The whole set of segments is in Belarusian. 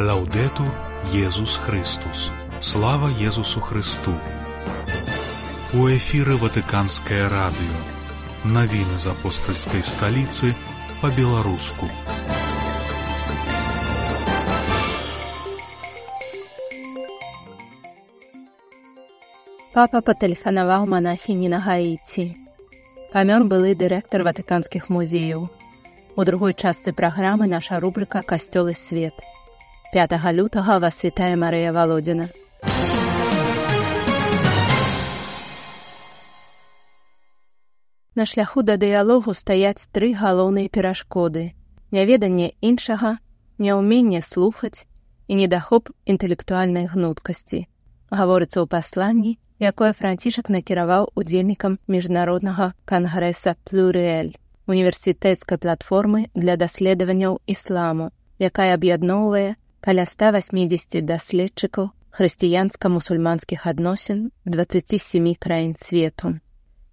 Лаўдету Езус Христус. Слава Езусу Христу. У эфіры Ватыканскае радыё. Навіны з апостальскай сталіцы па-беларуску. Папа патэлефанаваў манахіні на гаіці. Памёр былы дырэктар ватыканскіх музеяў. У другой частцы праграмы наша рубрыка касцёлы свет. 5 лютага вас святая Марыя Володзіна. На шляху да дыялогу стаяць тры галоўныя перашкоды: няведанне іншага, няўменне слухаць і недахоп інтэлектуальнай гнуткасці. Гаворыцца ў пасланні, якое францішак накіраваў удзельнікам міжнароднага кангрэса плюрэль універсітэцкай платформы для даследаванняў ісламу, якая аб'ядноўвае каля 180 даследчыкаў хрысціянска-мусульманскіх адносін 27 краін свету.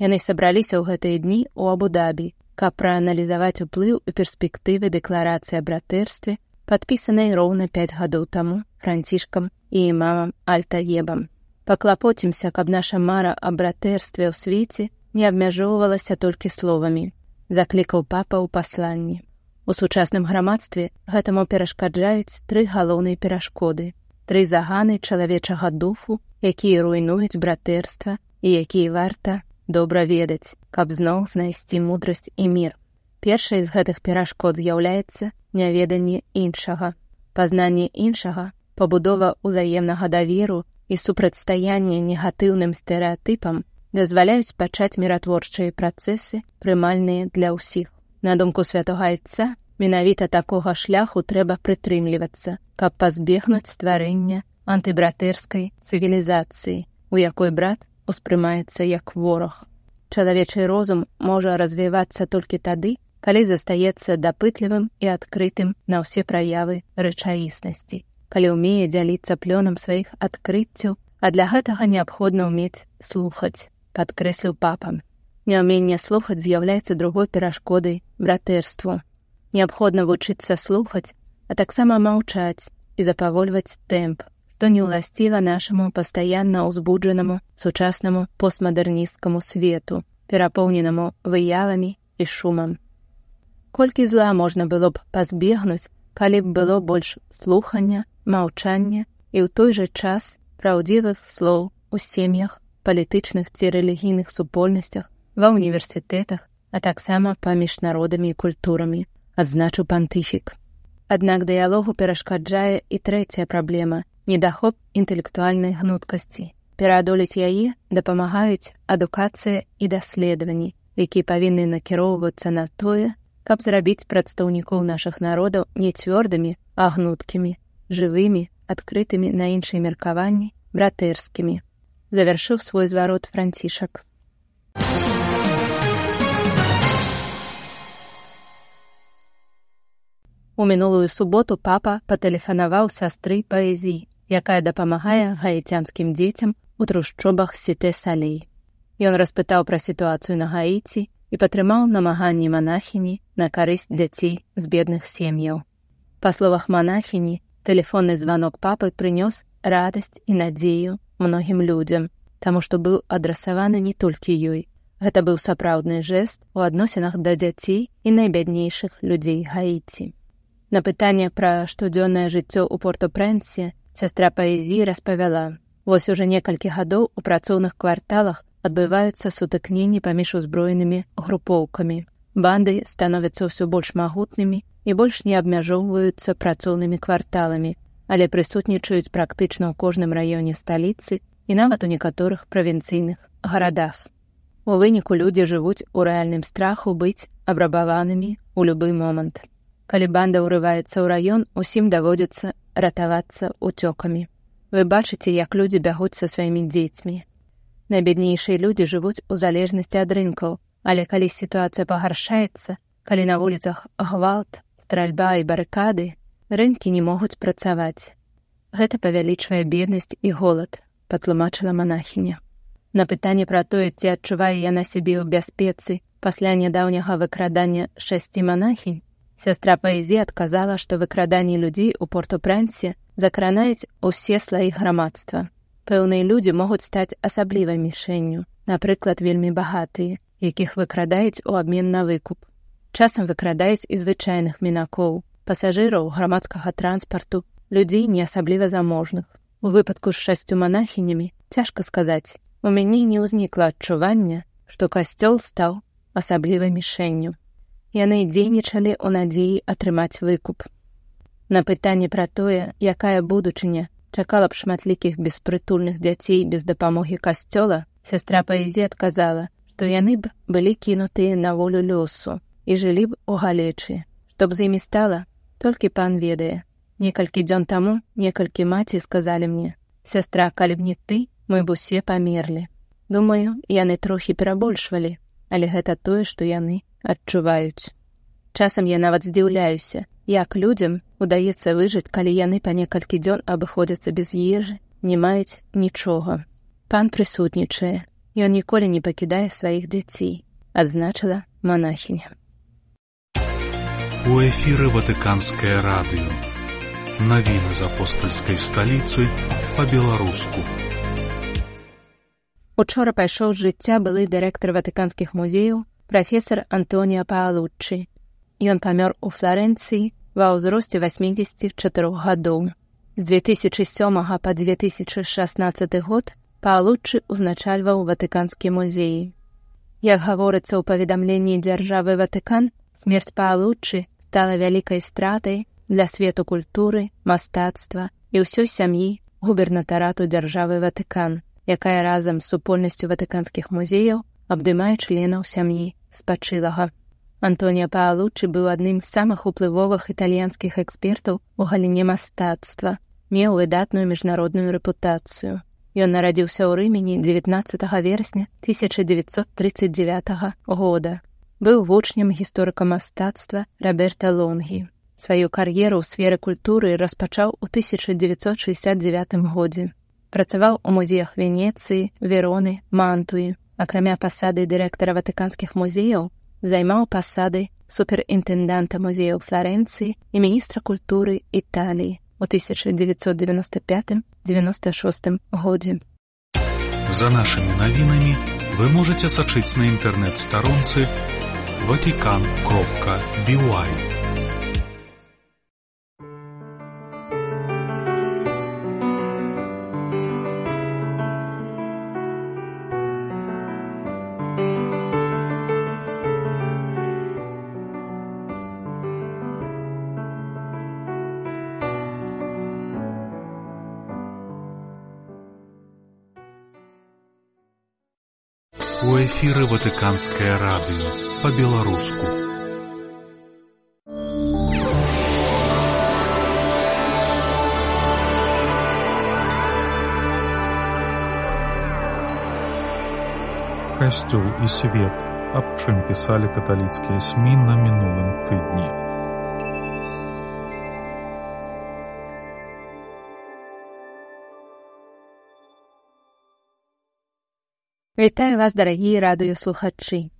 Яны сабраліся ў гэтыя дні ў Абу-дабі, каб прааналізаваць уплыў у перспектывы дэкларацыі братэрстве, падпісанай роўна 5 гадоў таму францішкам і імамам альтаебам. Паклапоцімся, каб наша мара аб братэрстве ў свеце не абмяжоўвалася толькі словамі, заклікаў папа ў пасланні. У сучасным грамадстве гэтаму перашкаджаюць тры галоўныя перашкоды, тры заганы чалавечага дуфу, якія руйнуюць братэрства і якія варта добра ведаць, каб зноў знайсці мудрасць і мір. Першай з гэтых перашкод з'яўляецца няведанне іншага. Пазнанне іншага, пабудова ўзаемнага даверу і супрацьстаянне негатыўным стэеатыпам дазваляюць пачаць міратворчыя працэсы, прымальныя для ўсіх. На думку святого айца, менавіта такога шляху трэба прытрымлівацца, каб пазбегнуць стварэння антыбратэрскай цывілізацыі, у якой брат успрымаецца як вораг. Чалавечы розум можа развівацца толькі тады, калі застаецца дапытлівым і адкрытым на ўсе праявы рэчаіснасці, калі ўмее дзяліцца плёнам сваіх адкрыццяў, а для гэтага неабходна ўмець слухаць, падкрэсліў папам. Няўменне слухаць з'яўляецца другой перашкодай братэрству. Неабходна вучыцца слухаць, а таксама маўчаць і запавольваць тэмп, што не ўласціва нашаму пастаянна ўзбуджанаму сучаснаму постмадэрністкаму свету, перапоўненаму выявамі і шумам. Колькі зла можна было б пазбегнуць, калі б было больш слухання, маўчання і ў той жа час праўдзівых слоў у сем'ях, палітычных ці рэлігійных супольнасцях, ва ўніверсітэтах, а таксама паміж народамі і культурамі, адзначыў пантыфік. Аднак дыялогу перашкаджае і трэцяя праблема недахоп інтэлектуальнай гнуткасці. Пераадолець яе дапамагаюць адукацыя і даследаванні, якія павінны накіроўвацца на тое, каб зрабіць прадстаўнікоў нашых народаў не цвёрдымі, а гнуткімі, жывымі, адкрытымі на іншыя меркаванні братэрскімі. Завяршыў свой зварот францішак. У мінулую суботу папа патэлефанаваў сястры паэзіі, якая дапамагае гаіцянскім дзецям у трушчобах сіте салей. Ён распытаў пра сітуацыю на гаіці і падтрымаў намаганні манахіні на карысць дзяцей з бедных сем'яў. Па словах манахіні, тэлефонны званок папы прынёс радасць і надзею многім людзям, таму што быў адрасаваны не толькі ёй. Гэта быў сапраўдны жэст у адносінах да дзяцей і найбяднейшых людзей гаіці. На пытанне пра штодзённае жыццё ў порто-прэнсе сястра паэзіі распавяла: Вось уже некалькі гадоў у працоўных кварталах адбываюцца сутыкненні паміж узброенымі групоўкамі. Банды становяцца ўсё больш магутнымі і больш не абмяжоўваюцца працоўнымі кварталамі, але прысутнічаюць практычна ў кожным раёне сталіцы і нават у некаторых правінцыйных гарадах. У выніку людзі жывуць у рэальным страху быць абрабаванымі ў любы момант. Калі банда ўрываецца ў раён, усім даводзіцца ратавацца ўцёкамі. Вы бачыце, як людзі бягуць са сваімі дзецьмі. Найбяднейшыя людзі жывуць у залежнасці ад рынкаў, але калі сітуацыя пагаршаецца, калі на вуліцах гвалт, стральба і барыкады, рынкі не могуць працаваць. Гэта павялічвае беднасць і голад, патлумачыла манахіня. На пытанне пра тое, ці адчувае яна сябе ў бяспецы пасля нядаўняга выкрадання шасці манахінь, Сястра паэзіі адказала, што выкраданні людзей у порто-прэнсе закранаюць усе слаі грамадства. Пэўныя людзі могуць стаць асаблівай мішэнню, напрыклад, вельмі багатыя, якіх выкрадаюць у абмен на выкуп. Часам выкрадаюць і звычайных мінакоў, пасажыраў грамадскага транспарту, людзей не асабліва заможных. У выпадку з шасцю манахінямі цяжка сказаць, у мяне не ўзнікла адчування, што касцёл стаў асаблівай мішэнню. Яны дзейнічалі ў надзеі атрымаць выкуп. На пытанне пра тое, якая будучыня чакала б шматлікіх беспрытульных дзяцей без дапамогі касцёла, сястра паэзі адказала, што яны б былі кінутыя на волю лёсу і жылі б у галечы, што б з імі стала, толькі пан ведае. Некалькі дзён таму некалькі маці сказалі мне: сястра, калі б не ты, мы б усе памерлі. Думаю, яны трохі перабольшвалі, але гэта тое, што яны адчуваюць. Часам я нават здзіўляюся, як людзям удаецца выжыць, калі яны па некалькі дзён абыходзяцца без ежы, не маюць нічога. Пан прысутнічае, ён ніколі не пакідае сваіх дзяцей, адзначыла монахіня. У эфіры ватыканскае радыё. Навіны з апостальскай сталіцы па-беларуску. Учора пайшоў з жыцця былы дырэктар ватыканскіх музеяў прафесор Антоніа Паалуччы. Ён памёр у Флорэнцыі ва ўзросце 84 гадоў. З 2007 па 2016 год Паалуччы ўзначальваў ватыканскі музеі. Як гаворыцца ў паведамленні дзяржавы Ватыкан, смерць Паалуччы стала вялікай стратай для свету культуры, мастацтва і ўсёй сям'і губернатарату дзяржавы Ватыкан якая разам з супольнасцю ватыканскіх музеяў абдымае членаў сям'і спачылага. Антонія Паалучы быў адным з самых уплывовых італьянскіх экспертаў у галіне мастацтва, меў выдатную міжнародную рэпутацыю. Ён нарадзіўся ў рымені 19 верасня 1939 года. Быў вучнем гісторыка мастацтва Раберта Лонгі. Сваю кар'еру ў сферы культуры распачаў у 1969 годзе працаваў у музеях венецыі вероны мантуі акрамя пасады дырэктара ватыканскіх музеяў займаў пасады суперінтэнданта музеяў флоренцыі і міністра культуры італіі у 1995 96 годзе. За нашымі навінамі вы можете сачыць на інтэрнэт-старонцы ватикан кропка бівай эфіры ватыканскае радыё па-беларуску. Касцёл і свет, аб чым пісалі каталіцкія смі на мінулым тыдні. Вітаю вас, дарагія радыёслухачы.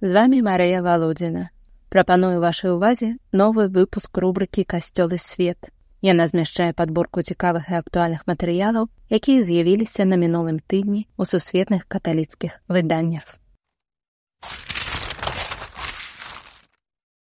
З вами Марыя Валодзіна. Прапаную вашай увазе новы выпуск рубрыкі касцёлы свет. Яна змяшчае падборку цікавых і актуальных матэрыялаў, якія з'явіліся на мінулым тыдні ў сусветных каталіцкіх выданнях.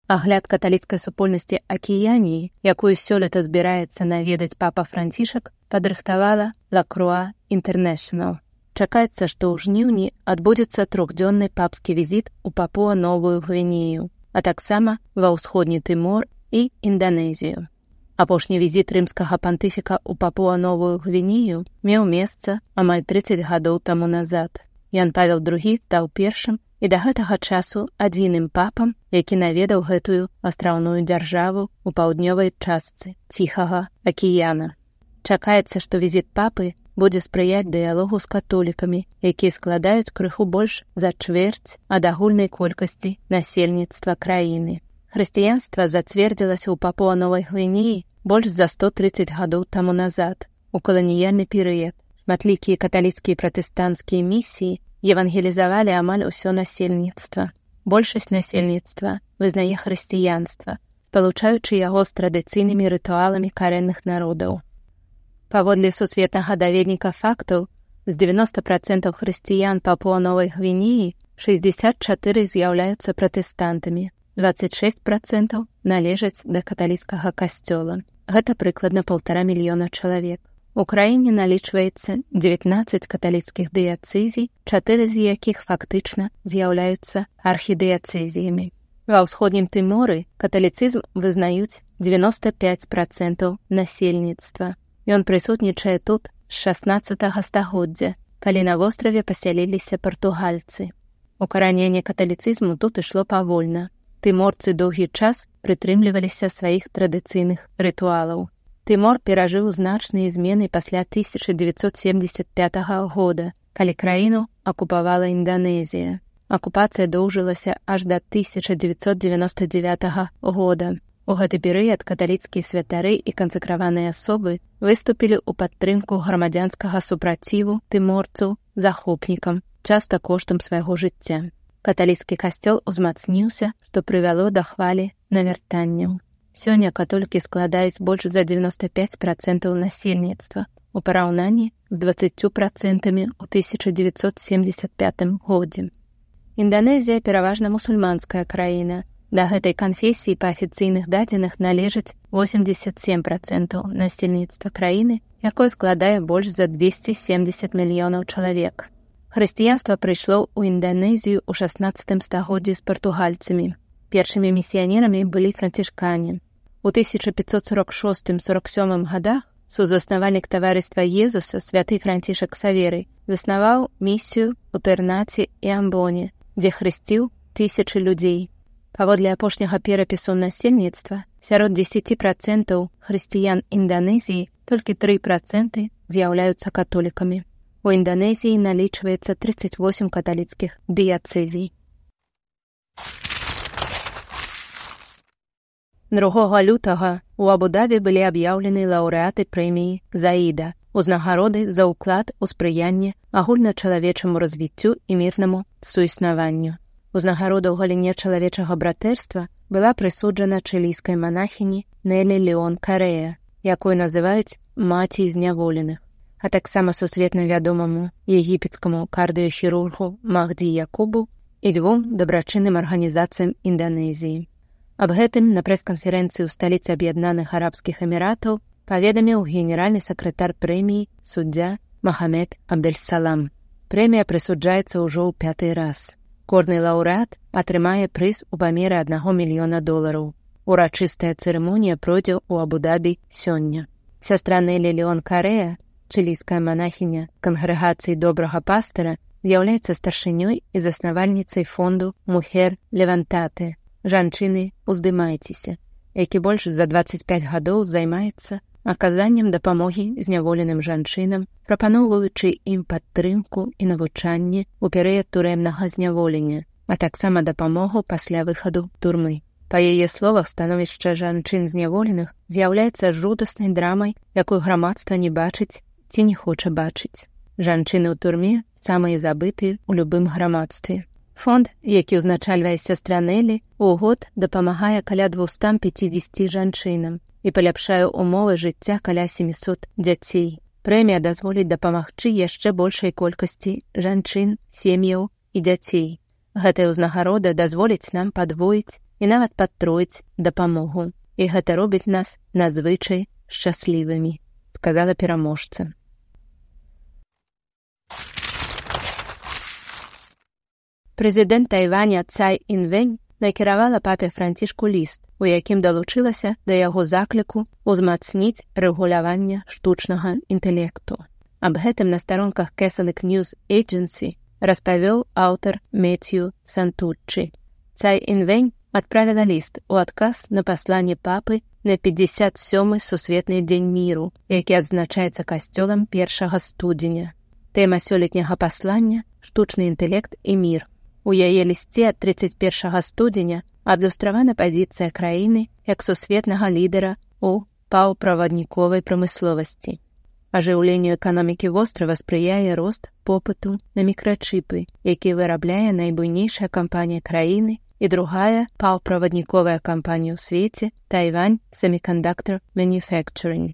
Агляд каталіцкай супольнасці акіяніі, якую сёлета збіраецца наведаць папа францішак, падрыхтавала Лакруа International. Чакаецца, што ў жніўні адбудзецца трохдзённы папскі візіт у папуа новую гвінею, а таксама ва ўсходні тымор і інданезію. Апошні візіт рымскага пантыфіка ў папуа новую гвінею меў месца амаль 30 гадоў таму назад. Ян павел другі стаў першым і да гэтага часу адзіным папам, які наведаў гэтую астраўную дзяржаву ў паўднёвай частцы ціхага акіяна. Чакаецца, што візіт папы будзе спрыяць дыялогу з католікамі, якія складаюць крыху больш за чвэрць ад агульнай колькасці насельніцтва краіны. Хрысціянства зацвердзілася ў папуа новай гвінеі больш за 130 гадоў таму назад у каланіяльны перыяд. Шматлікія каталіцкія пратэстанцкія місіі евангелізавалі амаль усё насельніцтва. Большасць насельніцтва вызнае хрысціянства, спалучаючы яго з традыцыйнымі рытуаламі карэнных народаў. Паводле сусветнага даведніка фактаў, з 90% хрысціян папуа новай гвінеі 64 з'яўляюцца пратэстантамі, 26% належаць да каталіцкага касцёла. Гэта прыкладна полтора мільёна чалавек. У краіне налічваецца 19 каталіцкіх дыяцызій, чатыры з якіх фактычна з'яўляюцца архідыяцызіямі. Ва ўсходнім тыморы каталіцызм вызнаюць 95% насельніцтва. Ён прысутнічае тут з 16 стагоддзя, калі на востраве пасяліліся партугальцы. Укараненне каталіцызму тут ішло павольна. Тыморцы доўгі час прытрымліваліся сваіх традыцыйных рытуалаў. Тымор перажыў значныя змены пасля 1975 года, калі краіну акупавала Інданезія акупацыя доўжылася аж да 1999 года. У гэты перыяд каталіцкія святары і кансакраваныя асобы выступілі ў падтрымку грамадзянскага супраціву тыморцаў захопнікам, часта коштам свайго жыцця. Каталіцкі касцёл узмацніўся, што прывяло да хвалі навяртанняў. Сёння католькі складаюць больш за 95 процентаў насельніцтва у параўнанні з 20 процентамі ў 1975 годзе. Інданезія пераважна мусульманская краіна. Да гэтай канфесіі па афіцыйных дадзеных належыць 87% насельніцтва краіны, якое складае больш за 270 мільёнаў чалавек. Хрысціянства прыйшло ў Інданезію ў 16 стагоддзі з партугальцамі. Першымі місіянерамі былі францішкане. У 1546-47 годах сузаснавальнік таварыства Езуса святы францішак Саверы заснаваў місію ў тэрнаце і амбоне, дзе хрысціў тысячы людзей. Паводле апошняга перапісу насельніцтва сярод 10 процентаў хрысціян Інданезіі толькі тры проценты з'яўляюцца католікамі. У Інданезіі налічваецца 38 каталіцкіх дыяцызій. Другога лютага у Абудаві былі аб'яўлены лаўрэаты прэміі Заіда узнагароды за ўклад у спрыянне агульначалавечаму развіццю і мірнаму суіснаванню. Узнагарода ў галіне чалавечага братэрства была прысуджана чылійскай манахіні Нелі Леон Карея, якую называюць маці зняволеных, а таксама сусветна вядомаму егіпецкаму кардыёхірургу Магдзі Якубу і дзвюм дабрачынным арганізацыям Інданезіі. Аб гэтым на прэс-канферэнцыі ў сталіцы аб'яднаных арабскіх эміратаў паведаміў генеральны сакратар прэміі суддзя Махамед Абдельсалам. Прэмія прысуджаецца ўжо ў пяты раз. Корны лаўрэат атрымае прыз у памеры аднаго мільёна долараў. Урачыстая цырымонія пройдзе ў Абудабі сёння. Сястра Нелі Леон Карея, чылійская манахіня кангрэгацыі добрага пастара, з'яўляецца старшынёй і заснавальніцай фонду Мухер Левантаты. Жанчыны, уздымайцеся, які больш за 25 гадоў займаецца аказаннем дапамогі зняволеным жанчынам, прапаноўваючы ім падтрымку і навучанне ў перыяд турэмнага зняволення, а таксама дапамогу пасля выхаду турмы. Па яе словах становішча жанчын зняволеных з'яўляецца жудаснай драмай, якую грамадства не бачыць ці не хоча бачыць. Жанчыны ў турме самыя забытыя ў любым грамадстве. Фонд, які ўзначальвае сястранелі, у год дапамагае каля 250 жанчынам, і паляпшае умовы жыцця каля 700 дзяцей. Прэмія дазволіць дапамагчы яшчэ большай колькасці жанчын, сем'яў і дзяцей. Гэтая ўзнагарода дазволіць нам падвоіць і нават падтроіць дапамогу. І гэта робіць нас надзвычай шчаслівымі, сказала пераможца. Прэзідэнт Тайваня Цай Інвень накіравала папе францішку ліст, у якім далучылася да яго закліку ўзмацніць рэгуляванне штучнага інтэлекту. Аб гэтым на старонках Кэсалык News Agency распавёў аўтар Мецю Сантуччы. Цай Інвень адправіла ліст у адказ на пасланне папы на 57 сусветны дзень міру, які адзначаецца касцёлам першага студзеня. Тэма сёлетняга паслання штучны інтэлект і мір У яе лісце 31 студзеня адлюстравана пазіцыя краіны як сусветнага лідара у паўправадніковай прамысловасці. Ажыўленню эканомікі вострава спрыяе рост попыту на мікрачыпы, які вырабляе найбуйнейшая кампанія краіны і другая паўправадніковая кампанія ў свеце Тайвань Semiconductor Manufacturing.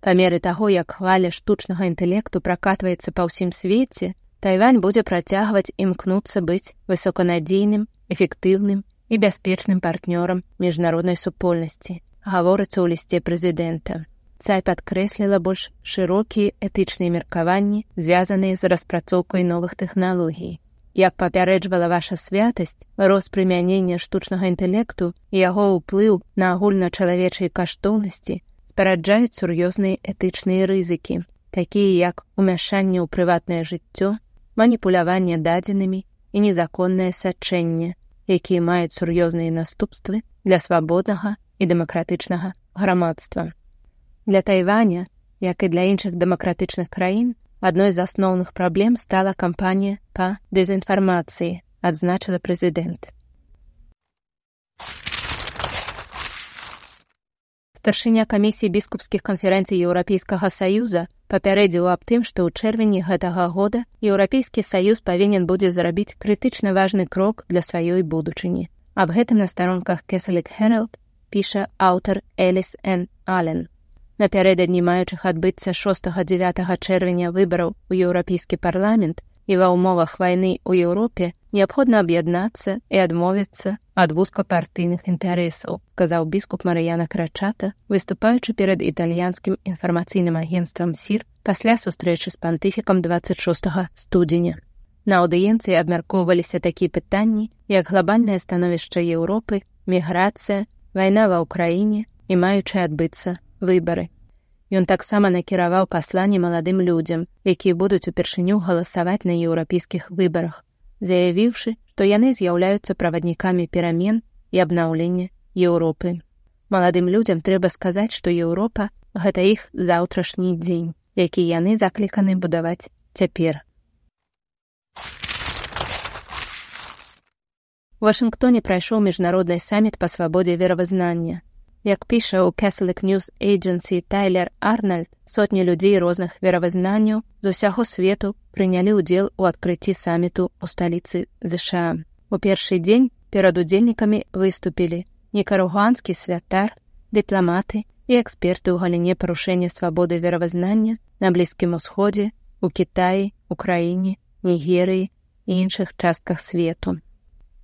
Па меры таго, як хваля штучнага інтэлекту пракатваецца па ўсім свеце, Тайвань будзе працягваць імкнуцца быць высоканадзейным, эфектыўным і бяспечным партнёрам міжнароднай супольнасці, гаворыцца ў лісце прэзідэнта. Цай падкрэсліла больш шырокія этычныя меркаванні, звязаныя з распрацоўкай новых тэхналогій. Як папярэджвала ваша святасць, рост прымянення штучнага інтэлекту і яго ўплыў на агульначалавечай каштоўнасці спараджаюць сур'ёзныя этычныя рызыкі, такія як умяшанне ў прыватнае жыццё, маніпуляванне дадзенымі і незаконнае сачэнне, якія маюць сур'ёзныя наступствы для свабоднага і дэмакратычнага грамадства. Для Тайваня, як і для іншых дэмакратычных краін, адной з асноўных праблем стала кампанія па дэзінфармацыі, адзначыла прэзідэнт. Старшыня камісіі біскупскіх канферэнцый еўрапейскага саюза папярэдзіў аб тым, што ў чэрвені гэтага года еўрапейскі саюз павінен будзе зарабіць крытычна важны крок для сваёй будучыні. Аб гэтым на старонках Кесалік Хэралд піша аўтар Эліс Н. Ален. Напярэдадні маючых адбыцца 6-9 чэрвеня выбараў у еўрапейскі парламент і ва ўмовах вайны ў Еўропе неабходна аб'яднацца і адмовіцца ад вузкапартыйных інтарэсаў, казаў біскуп Марыяна Крачата, выступаючы перад італьянскім інфармацыйным агенствам сір пасля сустрэчы з пантыфікам 26 студзеня. На аўдыенцыі абмяркоўваліся такія пытанні, як глобальнае становішча Еўропы, міграцыя, вайна ва ўкраіне і маючы адбыцца выбары. Ён таксама накіраваў пасланне маладым людзям, якія будуць упершыню галасаваць на еўрапейскіх выбарах, заявіўшы, што яны з'яўляюцца праваднікамі перамен і абнаўлення Еўропы. Маладым людзям трэба сказаць, што Еўропа гэта іх заўтрашні дзень, які яны закліканы будаваць цяпер. Вашынгтоне прайшоў міжнародны саміт па свабодзе веравызнання. Як піша ў Catholic News Agency Тайлер Арнальд, сотні людзей розных веравызнанняў з усяго свету прынялі ўдзел у адкрыцці саміту ў сталіцы ЗША. У першы дзень перад удзельнікамі выступілі некаруганскі святар, дыпламаты і эксперты ў галіне парушэння свабоды веравызнання на блізкім усходзе, у Кітаі, Украіне, Нігерыі і іншых частках свету.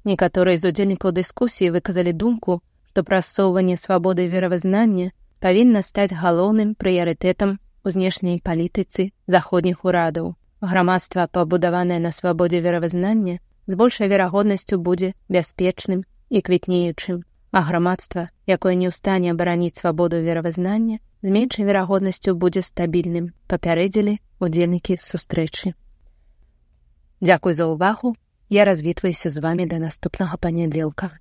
Некаторыя з удзельнікаў дыскусіі выказалі думку, што прасоўванне свабоды веравызнання павінна стаць галоўным прыярытэтам у знешняй палітыцы заходніх урадаў. Грамадства, пабудаванае на свабодзе веравызнання, з большай верагоднасцю будзе бяспечным і квітнеючым, а грамадства, якое не ў стане абараніць свабоду веравызнання, з меншай верагоднасцю будзе стабільным, папярэдзілі удзельнікі сустрэчы. Дзякуй за ўвагу, я развітваюся з вами да наступнага панядзелка.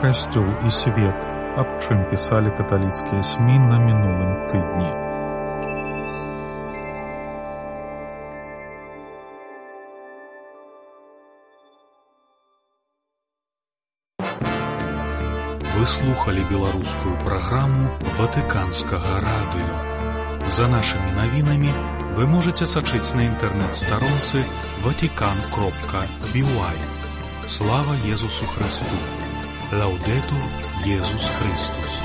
Касцёл і свет, аб чым пісалі каталіцкія СМі на мінулым тыдні. Вы слухали беларускую праграму ватыканскага радыё. За нашымі навінамі вы можете сачыць на інтэрнэт-старонцы ватикан кропка бівай. Слава Езусу Христу! Лаўдету Езус Христус.